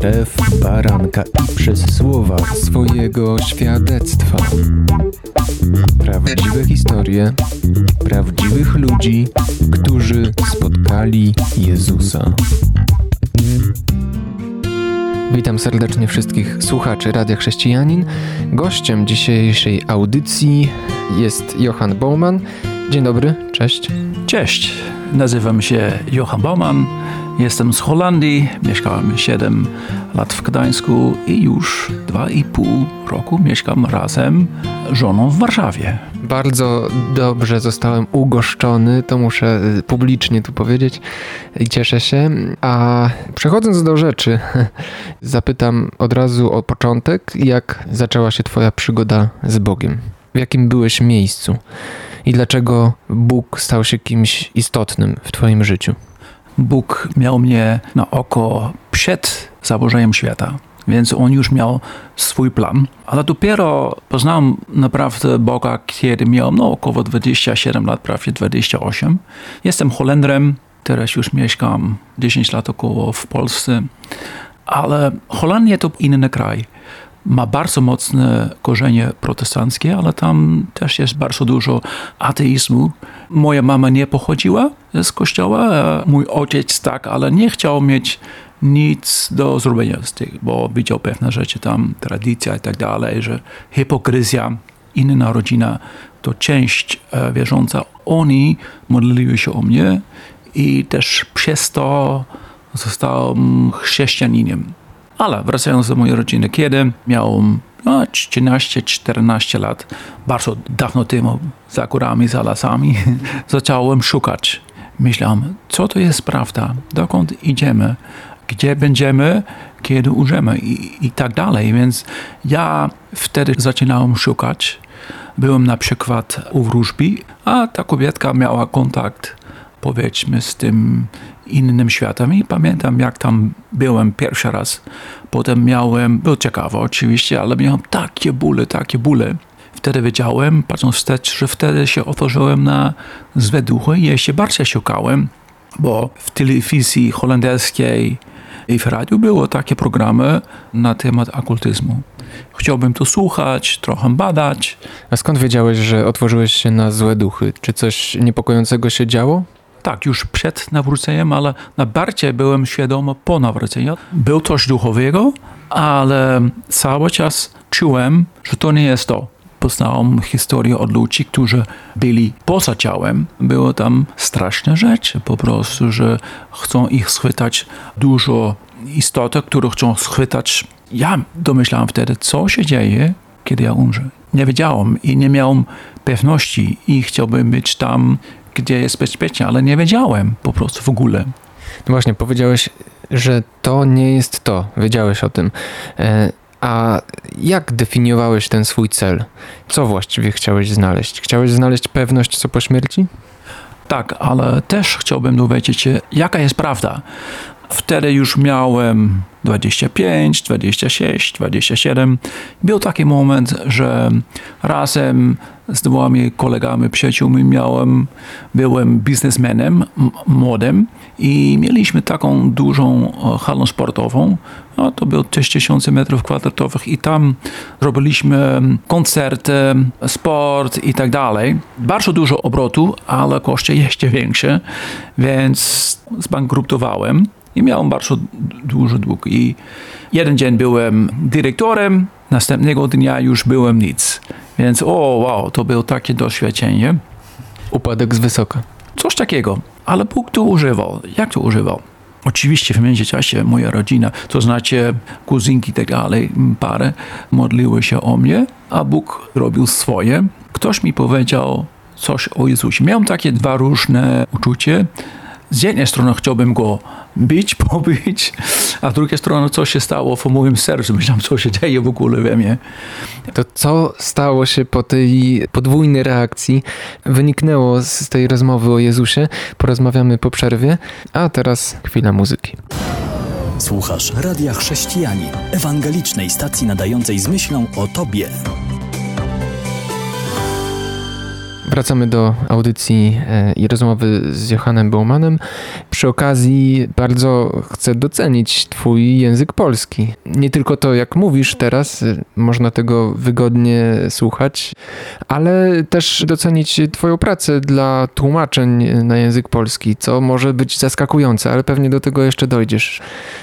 krew baranka i przez słowa swojego świadectwa. Prawdziwe historie prawdziwych ludzi, którzy spotkali Jezusa. Witam serdecznie wszystkich słuchaczy Radia Chrześcijanin. Gościem dzisiejszej audycji jest Johan Bauman. Dzień dobry, cześć. Cześć, nazywam się Johan Bauman. Jestem z Holandii, mieszkałem 7 lat w Gdańsku i już 2,5 roku mieszkam razem z żoną w Warszawie. Bardzo dobrze zostałem ugoszczony, to muszę y, publicznie tu powiedzieć i cieszę się. A przechodząc do rzeczy, zapytam od razu o początek, jak zaczęła się Twoja przygoda z Bogiem? W jakim byłeś miejscu i dlaczego Bóg stał się kimś istotnym w Twoim życiu? Bóg miał mnie na oko przed założeniem świata, więc on już miał swój plan. Ale dopiero poznałem naprawdę Boga, kiedy miałem no, około 27 lat, prawie 28. Jestem Holendrem, teraz już mieszkam 10 lat około w Polsce, ale Holandia to inny kraj ma bardzo mocne korzenie protestanckie, ale tam też jest bardzo dużo ateizmu. Moja mama nie pochodziła z kościoła, mój ojciec tak, ale nie chciał mieć nic do zrobienia z tym, bo widział pewne rzeczy tam, tradycja i tak dalej, że hipokryzja, inna rodzina to część e, wierząca. Oni modlili się o mnie i też przez to zostałem chrześcijaninem. Ale wracając do mojej rodziny, kiedy miałem no, 13-14 lat, bardzo dawno temu, za górami, za lasami, zacząłem szukać. Myślałem, co to jest prawda, dokąd idziemy, gdzie będziemy, kiedy umrzemy i, i tak dalej. Więc ja wtedy zaczynałem szukać. Byłem na przykład u wróżby, a ta kobietka miała kontakt powiedzmy z tym innym światem i pamiętam jak tam byłem pierwszy raz. Potem miałem, było ciekawe oczywiście, ale miałem takie bóle, takie bóle. Wtedy wiedziałem, patrząc wstecz, że wtedy się otworzyłem na złe duchy i jeszcze bardziej szukałem, bo w telewizji holenderskiej i w radiu było takie programy na temat okultyzmu. Chciałbym to słuchać, trochę badać. A skąd wiedziałeś, że otworzyłeś się na złe duchy? Czy coś niepokojącego się działo? Tak, już przed nawróceniem, ale najbardziej byłem świadomy po nawróceniu. Był coś duchowego, ale cały czas czułem, że to nie jest to. Poznałem historię od ludzi, którzy byli poza ciałem. Było tam straszne rzeczy, po prostu, że chcą ich schwytać dużo istot, które chcą schwytać. Ja domyślałem wtedy, co się dzieje, kiedy ja umrze. Nie wiedziałem i nie miałem pewności i chciałbym być tam gdzie jest bezpiecznie, ale nie wiedziałem po prostu w ogóle. No właśnie, powiedziałeś, że to nie jest to. Wiedziałeś o tym. E, a jak definiowałeś ten swój cel? Co właściwie chciałeś znaleźć? Chciałeś znaleźć pewność co po śmierci? Tak, ale też chciałbym dowiedzieć się, jaka jest prawda. Wtedy już miałem 25, 26, 27. Był taki moment, że razem z dwoma kolegami, przyjaciółmi miałem, byłem biznesmenem młodym i mieliśmy taką dużą e, halę sportową. No, to było 6000 metrów kwadratowych i tam robiliśmy koncerty, sport i tak dalej. Bardzo dużo obrotu, ale koszty jeszcze większe, więc zbankrutowałem i miałem bardzo duży dług. I jeden dzień byłem dyrektorem, następnego dnia już byłem nic. Więc o wow, to było takie doświadczenie. Upadek z wysoka. Coś takiego. Ale Bóg to używał. Jak to używał? Oczywiście w międzyczasie moja rodzina, to znaczy kuzynki i tak dalej, parę, modliły się o mnie, a Bóg robił swoje. Ktoś mi powiedział coś o Jezusie. Miałem takie dwa różne uczucie z jednej strony chciałbym go bić, pobić, a z drugiej strony co się stało w moim sercu. Myślałem, co się dzieje w ogóle we mnie. To co stało się po tej podwójnej reakcji wyniknęło z tej rozmowy o Jezusie? Porozmawiamy po przerwie, a teraz chwila muzyki. Słuchasz Radia Chrześcijani, ewangelicznej stacji nadającej z myślą o Tobie. Wracamy do audycji e, i rozmowy z Johannem Baumanem. Przy okazji bardzo chcę docenić Twój język polski. Nie tylko to, jak mówisz teraz, e, można tego wygodnie słuchać, ale też docenić Twoją pracę dla tłumaczeń na język polski, co może być zaskakujące, ale pewnie do tego jeszcze dojdziesz.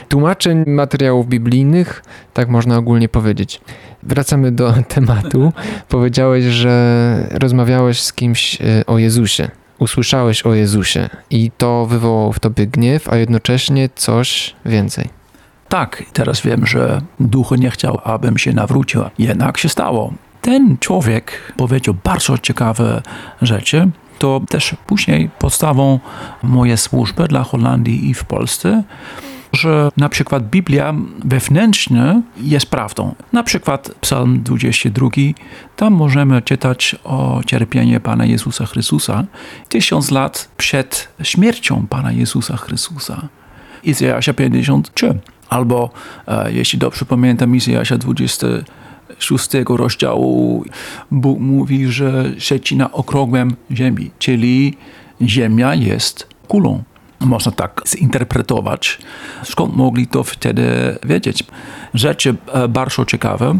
Tłumaczeń materiałów biblijnych, tak można ogólnie powiedzieć. Wracamy do tematu. Powiedziałeś, że rozmawiałeś z kimś e, o Jezusie. Usłyszałeś o Jezusie i to wywołało w tobie gniew, a jednocześnie coś więcej. Tak, teraz wiem, że duch nie chciał, abym się nawrócił. Jednak się stało. Ten człowiek powiedział bardzo ciekawe rzeczy. To też później podstawą mojej służby dla Holandii i w Polsce że na przykład Biblia wewnętrznie jest prawdą. Na przykład Psalm 22, tam możemy czytać o cierpieniu Pana Jezusa Chrystusa tysiąc lat przed śmiercią Pana Jezusa Chrystusa. Izajasza 53. Albo, e, jeśli dobrze pamiętam, Izajasza 26 rozdziału Bóg mówi, że sieci na okrągłym ziemi, czyli ziemia jest kulą można tak zinterpretować. Skąd mogli to wtedy wiedzieć? Rzeczy e, bardzo ciekawe,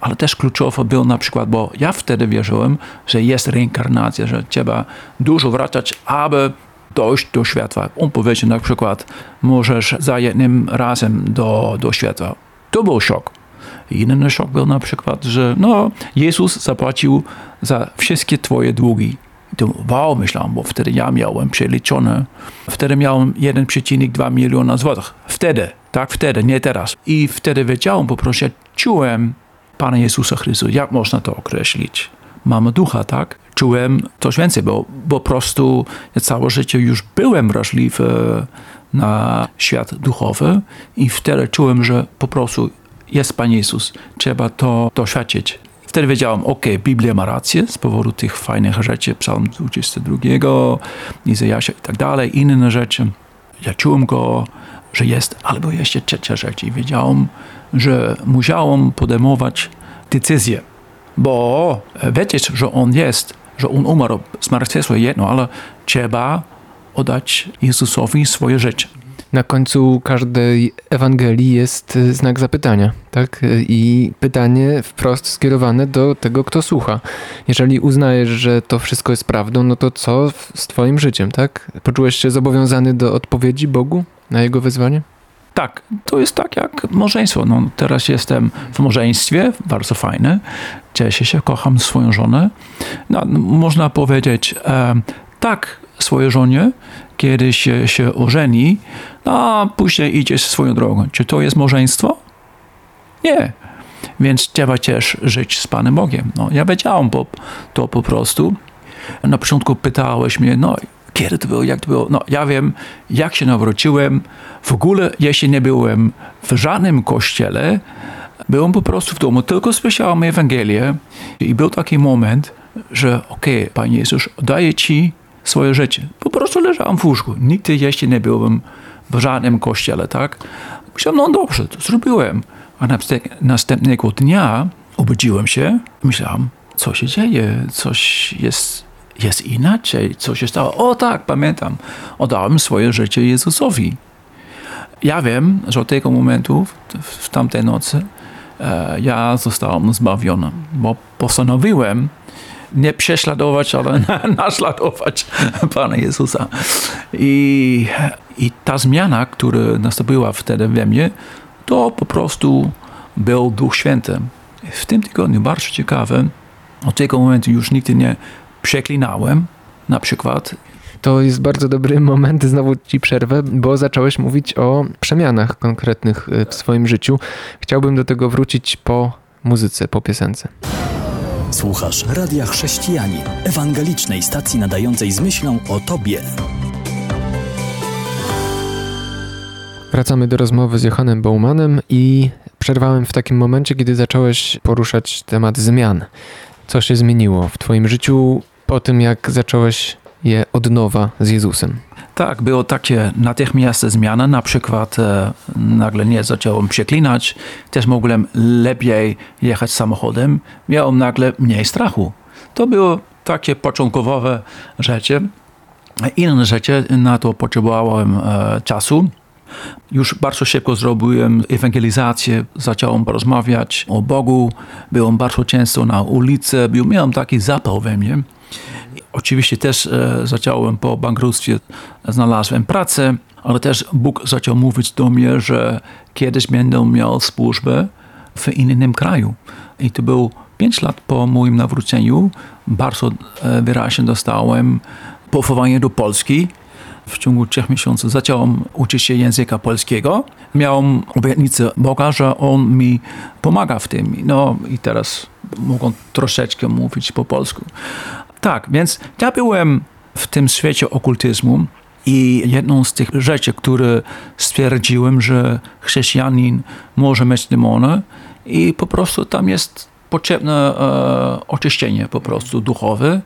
ale też kluczowe było na przykład, bo ja wtedy wierzyłem, że jest reinkarnacja, że trzeba dużo wracać, aby dojść do światła. On powiedział na przykład, możesz za jednym razem do, do światła. To był szok. Inny szok był na przykład, że no, Jezus zapłacił za wszystkie twoje długi to wow, myślałem, bo wtedy ja miałem przeliczone. Wtedy miałem 1,2 miliona złotych. Wtedy, tak, wtedy, nie teraz. I wtedy wiedziałem, po prostu czułem Pana Jezusa Chrystusa. Jak można to określić? Mamy ducha, tak? Czułem coś więcej, bo, po prostu całe życie już byłem wrażliwy na świat duchowy i wtedy czułem, że po prostu jest Pan Jezus. Trzeba to doświadczyć. Wtedy wiedziałem, ok, Biblia ma rację z powodu tych fajnych rzeczy, Psalm 22, Izajasza i tak dalej, inne rzeczy. Ja czułem go, że jest, albo jeszcze trzecia rzecz i wiedziałem, że musiałem podejmować decyzję, bo wiedzieć, że on jest, że on umarł, zmartwychwstał jedno, ale trzeba oddać Jezusowi swoje życie na końcu każdej Ewangelii jest y, znak zapytania, tak? I pytanie wprost skierowane do tego, kto słucha. Jeżeli uznajesz, że to wszystko jest prawdą, no to co z Twoim życiem, tak? Poczułeś się zobowiązany do odpowiedzi Bogu na Jego wyzwanie? Tak, to jest tak jak małżeństwo. No, teraz jestem w małżeństwie, bardzo fajne, cieszę się, kocham swoją żonę. No, można powiedzieć e, tak swojej żonie, kiedy się, się ożeni, a później idzie swoją drogą. Czy to jest małżeństwo? Nie. Więc trzeba też żyć z Panem Bogiem. No, ja wiedziałem po, to po prostu. Na początku pytałeś mnie, no kiedy to było, jak to było. No ja wiem, jak się nawróciłem. W ogóle, jeśli nie byłem w żadnym kościele, byłem po prostu w domu, tylko słyszałem Ewangelię i był taki moment, że okej, okay, Panie Jezus, daję Ci swoje życie. Po prostu leżałem w łóżku. Nigdy jeszcze nie byłem w żadnym kościele, tak? Myślałem, no dobrze, to zrobiłem. A następnego dnia obudziłem się, myślałem, co się dzieje, coś jest, jest inaczej, co się stało. O tak, pamiętam, oddałem swoje życie Jezusowi. Ja wiem, że od tego momentu, w, w tamtej nocy, e, ja zostałem zbawiony, bo postanowiłem, nie prześladować, ale naśladować Pana Jezusa. I, I ta zmiana, która nastąpiła wtedy we mnie, to po prostu był Duch Święty. W tym tygodniu bardzo ciekawe, od tego momentu już nigdy nie przeklinałem, na przykład. To jest bardzo dobry moment, znowu ci przerwę, bo zacząłeś mówić o przemianach konkretnych w swoim życiu. Chciałbym do tego wrócić po muzyce, po piosence. Słuchasz Radia Chrześcijani, ewangelicznej stacji nadającej z myślą o Tobie. Wracamy do rozmowy z Johannem Baumanem i przerwałem w takim momencie, kiedy zacząłeś poruszać temat zmian. Co się zmieniło w Twoim życiu po tym, jak zacząłeś je od nowa z Jezusem? Tak, było takie natychmiast zmiana, na przykład e, nagle nie zacząłem przeklinać, też mogłem lepiej jechać samochodem, miałem nagle mniej strachu. To było takie początkowe rzeczy. Inne rzeczy na to potrzebowałem e, czasu. Już bardzo szybko zrobiłem ewangelizację, zacząłem rozmawiać o Bogu, byłem bardzo często na ulicy, miałem taki zapał we mnie. Oczywiście też e, zacząłem po bankructwie, znalazłem pracę, ale też Bóg zaczął mówić do mnie, że kiedyś będę miał służbę w innym kraju. I to był pięć lat po moim nawróceniu. Bardzo e, wyraźnie dostałem powołanie do Polski. W ciągu trzech miesięcy zacząłem uczyć się języka polskiego. Miałem obietnicę Boga, że On mi pomaga w tym. No i teraz mogę troszeczkę mówić po polsku. Tak, więc ja byłem w tym świecie okultyzmu i jedną z tych rzeczy, które stwierdziłem, że chrześcijanin może mieć demony i po prostu tam jest potrzebne e, oczyszczenie po prostu duchowe.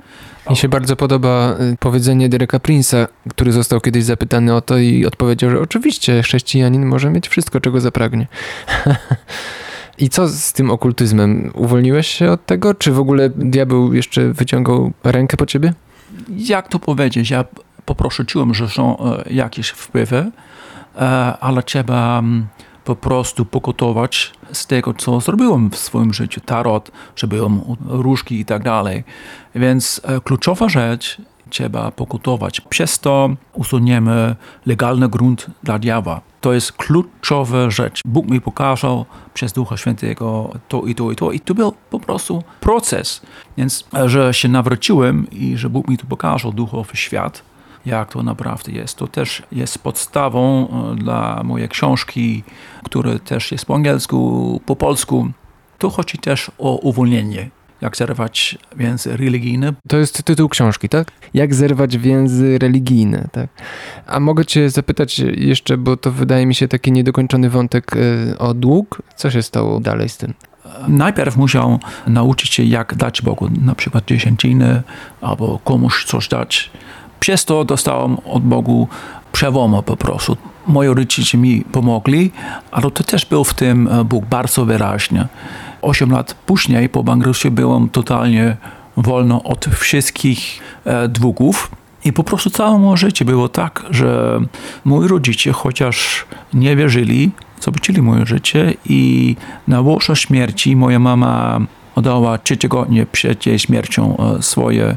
Mi się bardzo podoba y, powiedzenie Dereka Prince'a, który został kiedyś zapytany o to i odpowiedział, że oczywiście chrześcijanin może mieć wszystko, czego zapragnie. I co z tym okultyzmem? Uwolniłeś się od tego? Czy w ogóle diabeł jeszcze wyciągał rękę po ciebie? Jak to powiedzieć? Ja po prostu czułem, że są e, jakieś wpływy, e, ale trzeba mm, po prostu pokutować z tego, co zrobiłem w swoim życiu. Tarot, że byłem różki i tak dalej. Więc e, kluczowa rzecz, trzeba pokutować. Przez to usuniemy legalny grunt dla diabła. To jest kluczowa rzecz. Bóg mi pokazał przez Ducha Świętego to i to i to. I to był po prostu proces. Więc, że się nawróciłem i że Bóg mi tu pokazał duchowy świat, jak to naprawdę jest. To też jest podstawą e, dla mojej książki, która też jest po angielsku, po polsku. Tu chodzi też o uwolnienie jak zerwać więzy religijne. To jest tytuł książki, tak? Jak zerwać więzy religijne, tak? A mogę cię zapytać jeszcze, bo to wydaje mi się taki niedokończony wątek e, o dług. Co się stało dalej z tym? Najpierw musiał nauczyć się, jak dać Bogu na przykład dziesięciny albo komuś coś dać. Przez to dostałem od Bogu przełomu po prostu. Moi rodzice mi pomogli, ale to też był w tym e, Bóg bardzo wyraźnie. Osiem lat później po bankructwie byłem totalnie wolno od wszystkich e, długów. I po prostu całe moje życie było tak, że moi rodzice, chociaż nie wierzyli, zobaczyli moje życie i na łożu śmierci moja mama oddała trzy tygodnie przed jej śmiercią e, swoje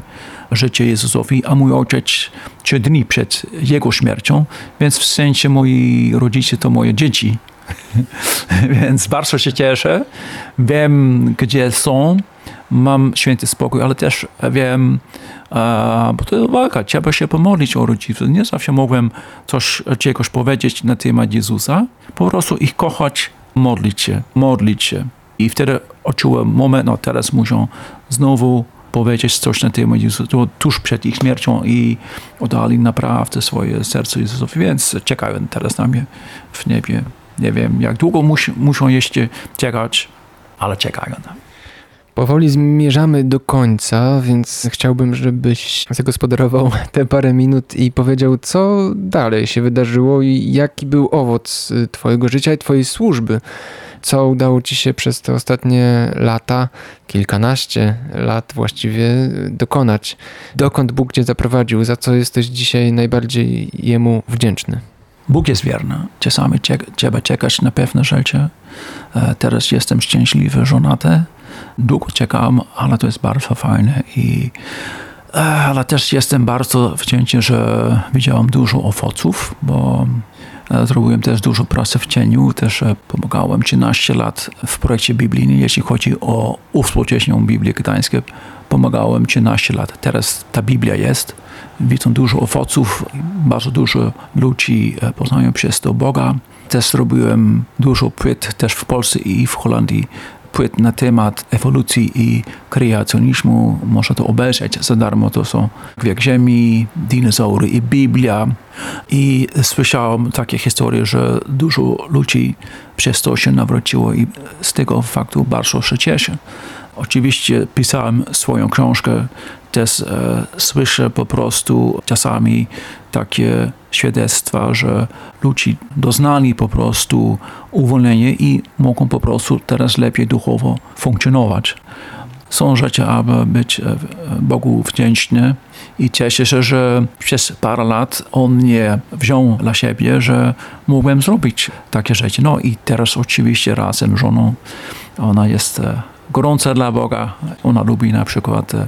życie Jezusowi, a mój ojciec trzy dni przed jego śmiercią, więc w sensie moi rodzice to moje dzieci. więc bardzo się cieszę. Wiem, gdzie są, mam święty spokój, ale też wiem, bo to jest walka, trzeba się pomodlić o rodziców. Nie zawsze mogłem coś, czegoś powiedzieć na temat Jezusa, po prostu ich kochać, modlić się, modlić się. I wtedy odczułem moment, no teraz muszą znowu powiedzieć coś na temat Jezusa tuż przed ich śmiercią i oddali naprawdę swoje serce Jezusowi, więc czekają teraz na mnie w niebie. Nie wiem, jak długo mus, muszą jeszcze czekać, ale czekają. Powoli zmierzamy do końca, więc chciałbym, żebyś zagospodarował te parę minut i powiedział, co dalej się wydarzyło i jaki był owoc Twojego życia i Twojej służby co udało Ci się przez te ostatnie lata, kilkanaście lat właściwie, dokonać? Dokąd Bóg Cię zaprowadził? Za co jesteś dzisiaj najbardziej Jemu wdzięczny? Bóg jest wierny. Czasami trzeba czekać na pewne rzeczy. E, teraz jestem szczęśliwy, żonaty. Długo czekam, ale to jest bardzo fajne i e, ale też jestem bardzo wdzięczny, że widziałem dużo owoców, bo E, zrobiłem też dużo pracy w cieniu, też pomagałem 13 lat w projekcie biblijnym, jeśli chodzi o uwspółcześnią Biblię Gdańską. Pomagałem 13 lat. Teraz ta Biblia jest. Widzą dużo owoców, bardzo dużo ludzi e, poznają przez to Boga. Też robiłem dużo płyt też w Polsce i w Holandii płyt na temat ewolucji i kreacjonizmu. Można to obejrzeć za darmo. To są Gwiek Ziemi, dinozaury i Biblia. I słyszałem takie historie, że dużo ludzi przez to się nawróciło i z tego faktu bardzo się cieszę. Oczywiście pisałem swoją książkę, też e, słyszę po prostu czasami takie świadectwa, że ludzie doznali po prostu uwolnienia i mogą po prostu teraz lepiej duchowo funkcjonować. są rzeczy, aby być e, Bogu wdzięczny i cieszę się, że przez parę lat on mnie wziął dla siebie, że mogłem zrobić takie rzeczy. No i teraz oczywiście razem z żoną, ona jest e, gorąca dla Boga. Ona lubi na przykład e,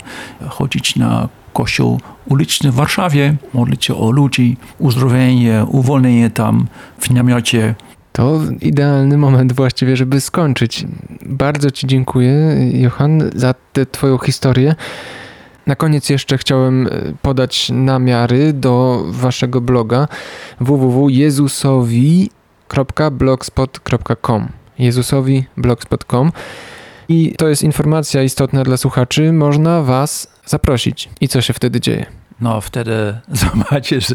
chodzić na kościół uliczny w Warszawie, modlić się o ludzi, uzdrowienie, uwolnienie tam w namiocie. To idealny moment właściwie, żeby skończyć. Bardzo Ci dziękuję, Johan, za tę Twoją historię. Na koniec jeszcze chciałem e, podać namiary do Waszego bloga www.jezusowi.blogspot.com jezusowi.blogspot.com i to jest informacja istotna dla słuchaczy. Można Was zaprosić. I co się wtedy dzieje? No, wtedy zobaczysz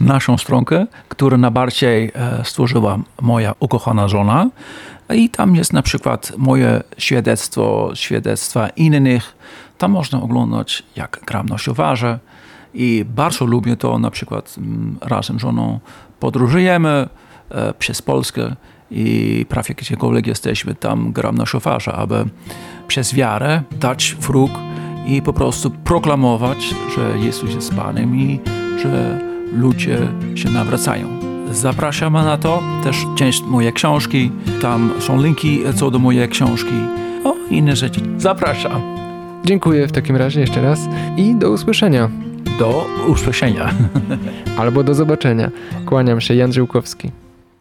naszą stronkę, którą najbardziej e, stworzyła moja ukochana żona. I tam jest na przykład moje świadectwo, świadectwa innych. Tam można oglądać, jak gram na szowarze. I bardzo lubię to, na przykład razem z żoną podróżujemy e, przez Polskę i prawie gdziekolwiek jesteśmy, tam gram na szofarze, aby przez wiarę dać wróg i po prostu proklamować, że Jezus jest Panem i że ludzie się nawracają. Zapraszamy na to też część mojej książki. Tam są linki co do mojej książki. O, inne rzeczy. Zapraszam. Dziękuję w takim razie jeszcze raz i do usłyszenia. Do usłyszenia. Albo do zobaczenia. Kłaniam się, Jan Żyłkowski.